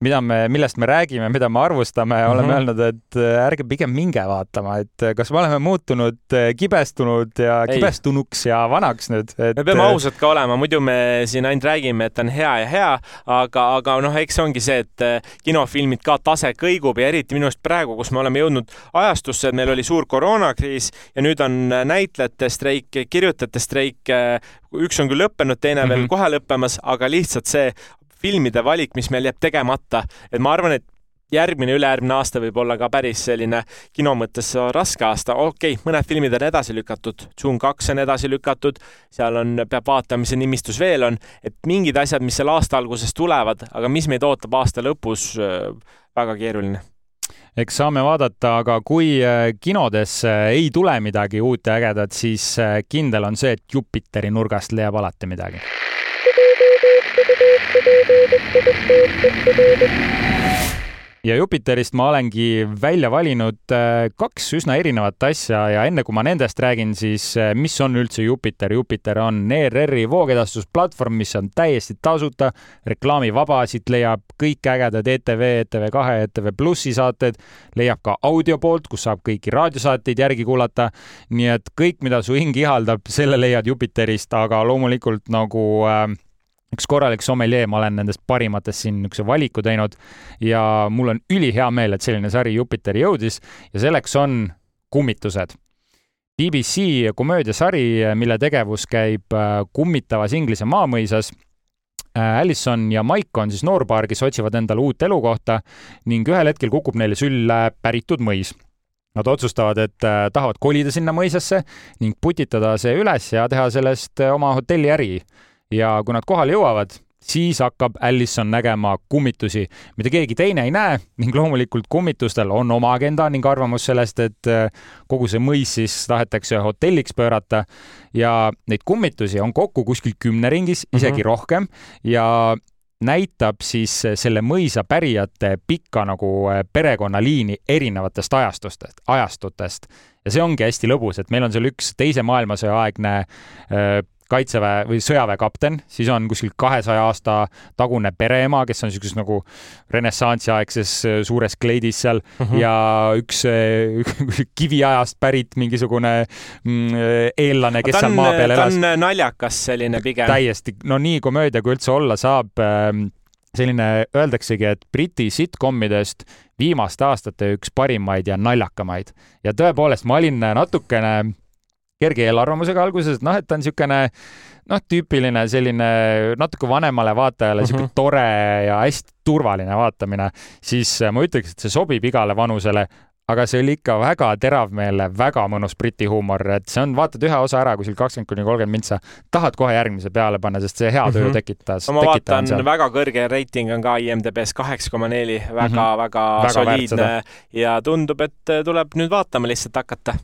mida me, millest me räägime, mida me arvustame mm, -hmm. oleme öelnud, et äh, ärge pigem minge vaatama, et äh, kas me oleme muutunud äh, kibestunud ja Ei. kibestunuks ja vanaks nüüd
et.... me peame ausad ka olema, muidu me siin ainult räägime, et on hea ja hea, aga, aga noh, eks see ongi see, et kinofilmid ka tase kõigub ja eriti minu arust praegu, kus me oleme jõudnud ajastusse, et meil oli suur koroonakriis ja nüüd on näitlejate streik, kirjutajate streik üks on küll lõppenud, teine mm -hmm. veel mhm. kohe lõppemas, aga lihtsalt see filmide valik, mis meil jääb tegemata, et ma arvan, et järgmine, ülejärgmine aasta võib olla ka päris selline kino mõttes raske aasta, okei okay,, mõned filmid on edasi lükatud, Dune kaks on edasi lükatud, seal on, peab vaatama, mis see nimistus veel on, et mingid asjad, mis seal aasta alguses tulevad, aga mis meid ootab aasta lõpus, väga keeruline.
Eks saame vaadata, aga kui äh, kinodesse ei tule midagi uut ja ägedat, siis äh, kindel on see, et Jupiteri nurgast leiab alati midagi ja Jupiterist ma olengi välja valinud äh, kaks üsna erinevat asja ja enne kui ma nendest räägin, siis äh, mis on üldse Jupiter? Jupiter on ERR-i voogedastusplatvorm, mis on täiesti tasuta, reklaamivaba, siit leiab kõik ägedad ETV, ETV2, ETV Plussi saated, leiab ka audio poolt, kus saab kõiki raadiosaateid järgi kuulata. nii et kõik, mida su hing ihaldab, selle leiad Jupiterist, aga loomulikult nagu äh, üks korralik sommelier, ma olen nendest parimatest siin niisuguse valiku teinud ja mul on ülihea meel, et selline sari Jupiteri jõudis ja selleks on kummitused. BBC komöödiasari, mille tegevus käib äh, kummitavas Inglise maamõisas. Äh, Allison ja Mike on siis noorpaar, kes otsivad endale uut elukohta ning ühel hetkel kukub neile sülle päritud mõis Nad otsustavad, et äh, tahavad kolida sinna mõisasse ning putitada see üles ja teha sellest oma hotelliäri ja kui nad kohale jõuavad, siis hakkab Allison nägema kummitusi, mida keegi teine ei näe ning loomulikult kummitustel on oma agenda ning arvamus sellest, et äh, kogu see mõis siis tahetakse hotelliks pöörata ja neid kummitusi on kokku kuskil kümne ringis, isegi mm -hmm. rohkem ja näitab siis selle mõisa pärijate pikka nagu äh, perekonnaliini erinevatest ajastustest, ajastutest. ja see ongi hästi lõbus, et meil on seal üks teise maailmasõja aegne äh, kaitseväe või sõjaväe kapten, siis on kuskil kahesaja aasta tagune pereema, kes on niisuguses nagu renessansiaegses äh, suures kleidis seal mm -hmm. ja üks, üks kiviajast pärit mingisugune mm, eellane, kes seal maa peal
elas. ta on naljakas selline pigem.
täiesti, no nii komöödia kui üldse olla saab ähm, selline, öeldaksegi, et Briti sitcomidest viimaste aastate üks parimaid ja naljakamaid. ja tõepoolest, ma olin natukene kerge eelarvamusega alguses, et noh, et ta on niisugune noh, tüüpiline selline natuke vanemale vaatajale niisugune mm -hmm. tore ja hästi turvaline vaatamine, siis ma ütleks, et see sobib igale vanusele, aga see oli ikka väga teravmeelne, väga mõnus briti huumor, et see on, vaatad ühe osa ära kuskil kakskümmend kuni kolmkümmend mintsa, tahad kohe järgmise peale panna, sest see hea töö mm -hmm. tekitas.
ma vaatan, väga kõrge reiting on ka IMDB-s kaheksa koma neli, väga mm, -hmm. väga, väga soliidne ja tundub, et tuleb nüüd vaatama lihtsalt hakata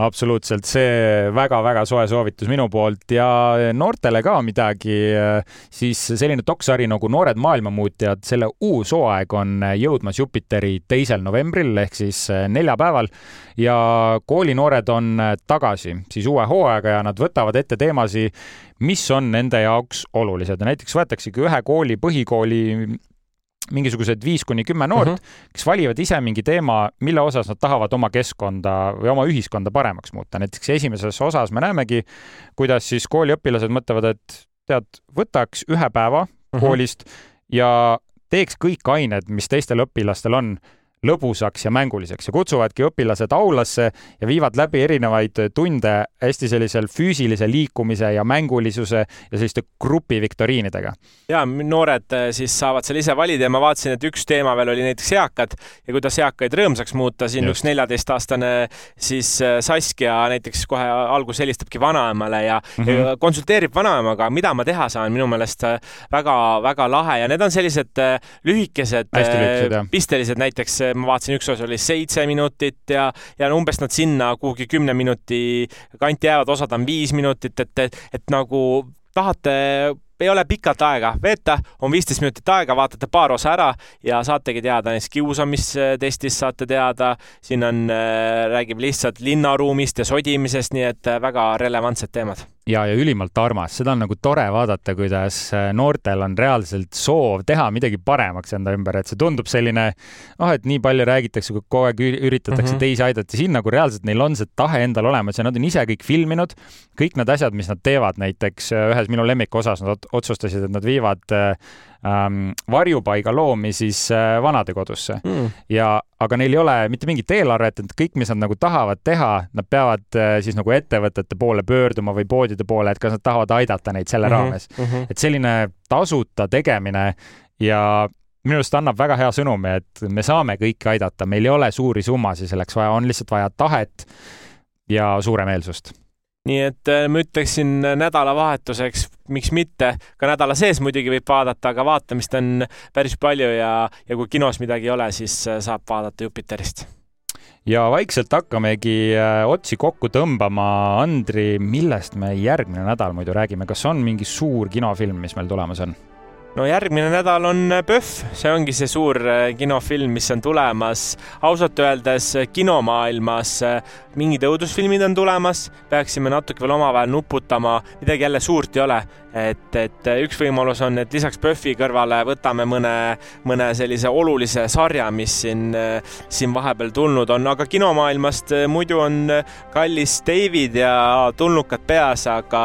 absoluutselt, see väga-väga soe soovitus minu poolt. Ja noortele ka midagi, siis selline doksari nagu Noored maailmamuutjad, selle uus hooaeg on jõudmas Jupiteri teisel novembril ehk siis neljapäeval. Ja koolinoored on tagasi siis uue hooaega ja nad võtavad ette teemasid, mis on nende jaoks olulised. Ja näiteks võetaksegi ühe kooli, põhikooli mingisugused viis kuni kümme noort mm, -hmm. kes valivad ise mingi teema, mille osas nad tahavad oma keskkonda või oma ühiskonda paremaks muuta. näiteks esimeses osas me näemegi, kuidas siis kooliõpilased mõtlevad, et tead, võtaks ühe päeva mm -hmm. koolist ja teeks kõik ained, mis teistel õpilastel on lõbusaks ja mänguliseks ja kutsuvadki õpilased aulasse ja viivad läbi erinevaid tunde hästi sellisel füüsilise liikumise ja mängulisuse ja selliste grupiviktoriinidega.
ja noored eh, siis saavad seal ise valida ja ma vaatasin, et üks teema veel oli näiteks eakad ja kuidas eakaid rõõmsaks muuta. siin Just. üks neljateistaastane siis eh, Saskia näiteks kohe alguses helistabki vanaemale ja mm -hmm. konsulteerib vanaemaga, mida ma teha saan, minu meelest väga-väga eh, lahe ja need on sellised lühikesed, pistelised näiteks ma vaatasin, üks osa oli seitse minutit ja, ja umbes nad sinna kuhugi kümne minuti kanti jäävad, osad on viis minutit, et, et, et nagu tahate ei ole pikalt aega veeta, on viisteist minutit aega, vaatate paar osa ära ja saategi teada näiteks kiusamistestist saate teada, siin on, räägib lihtsalt linnaruumist ja sodimisest, nii et väga relevantsed teemad
ja, ja ülimalt armas, seda on nagu tore vaadata, kuidas äh, noortel on reaalselt soov teha midagi paremaks enda ümber, et see tundub selline, noh, et nii palju räägitakse, kogu aeg üritatakse mm -hmm. teisi aidata, siin nagu reaalselt neil on see tahe endal olemas ja nad on ise kõik filminud, kõik need asjad, mis nad teevad, näiteks äh, ühes minu lemmikosas nad otsustasid, et nad viivad äh, ähm, varjupaiga loomi siis äh, vanadekodusse mm. ja, aga neil ei ole mitte mingit eelarvet, et kõik, mis nad nagu tahavad teha, nad peavad äh, siis nagu ettevõtete poole pöörduma või poodide poole, et kas nad tahavad aidata neid selle mm -hmm, raames mm. -hmm. et selline tasuta tegemine ja minu arust annab väga hea sõnumi, et me saame kõiki aidata, meil ei ole suuri summasid selleks vaja, on lihtsalt vaja tahet ja suuremeelsust
nii et äh, ma ütleksin nädalavahetuseks, miks mitte, ka nädala sees muidugi võib vaadata, aga vaatamist on päris palju ja, ja kui kinos midagi ei ole, siis äh, saab vaadata Jupiterist
ja vaikselt hakkamegi äh, otsi kokku tõmbama. Andri, millest me järgmine nädal muidu räägime, kas on mingi suur kinofilm, mis meil tulemas on?
No järgmine nädal on PÖFF, see ongi see suur äh, kinofilm, mis on tulemas. ausalt öeldes äh, kinomaailmas äh, mingid õudusfilmid on tulemas, peaksime natuke veel omavahel nuputama, midagi jälle suurt ei ole. Et, et üks võimalus on, et lisaks PÖFFi kõrvale võtame mõne, mõne sellise olulise sarja, mis siin, siin vahepeal tulnud on, aga kinomaailmast muidu on kallis David ja tulnukad peas, aga,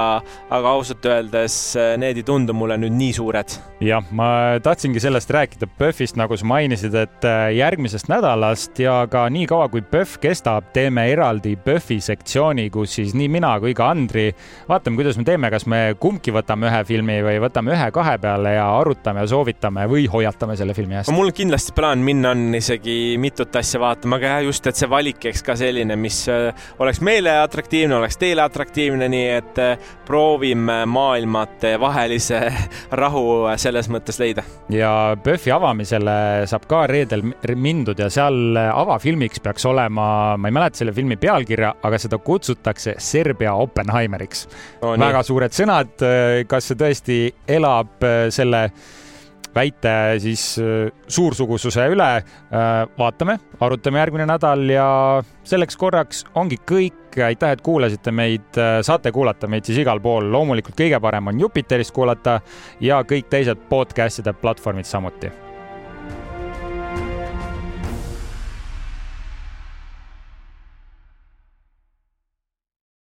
aga ausalt öeldes need ei tundu mulle nüüd nii suured.
Jah, ma tahtsingi sellest rääkida PÖFFist, nagu sa mainisid, et järgmisest nädalast ja ka nii kaua, kui PÖFF kestab, teeme eraldi PÖFFi sektsiooni, kus siis nii mina kui ka Andri vaatame, kuidas me teeme, kas me kumbki võtame ühe filmi või võtame ühe-kahe peale ja arutame ja soovitame või hoiatame selle filmi eest.
mul kindlasti plaan minna on isegi mitut asja vaatama, aga jah, just, et see valik käiks ka selline, mis äh, oleks meile atraktiivne, oleks teile atraktiivne, nii et äh, proovime maailmate vahelise rahu selles mõttes leida.
ja PÖFFi avamisele saab ka reedel mindud ja seal avafilmiks peaks olema, ma ei mäleta selle filmi pealkirja, aga seda kutsutakse Serbia Oppenheimeriks oh,. väga suured sõnad, kas see tõesti elab selle väite siis äh, suursugususe üle. Äh, vaatame, arutame järgmine nädal ja selleks korraks ongi kõik. aitäh, et kuulasite meid, äh, saate kuulata meid siis igal pool, loomulikult kõige parem on Jupiterist kuulata ja kõik teised podcast'ide platvormid samuti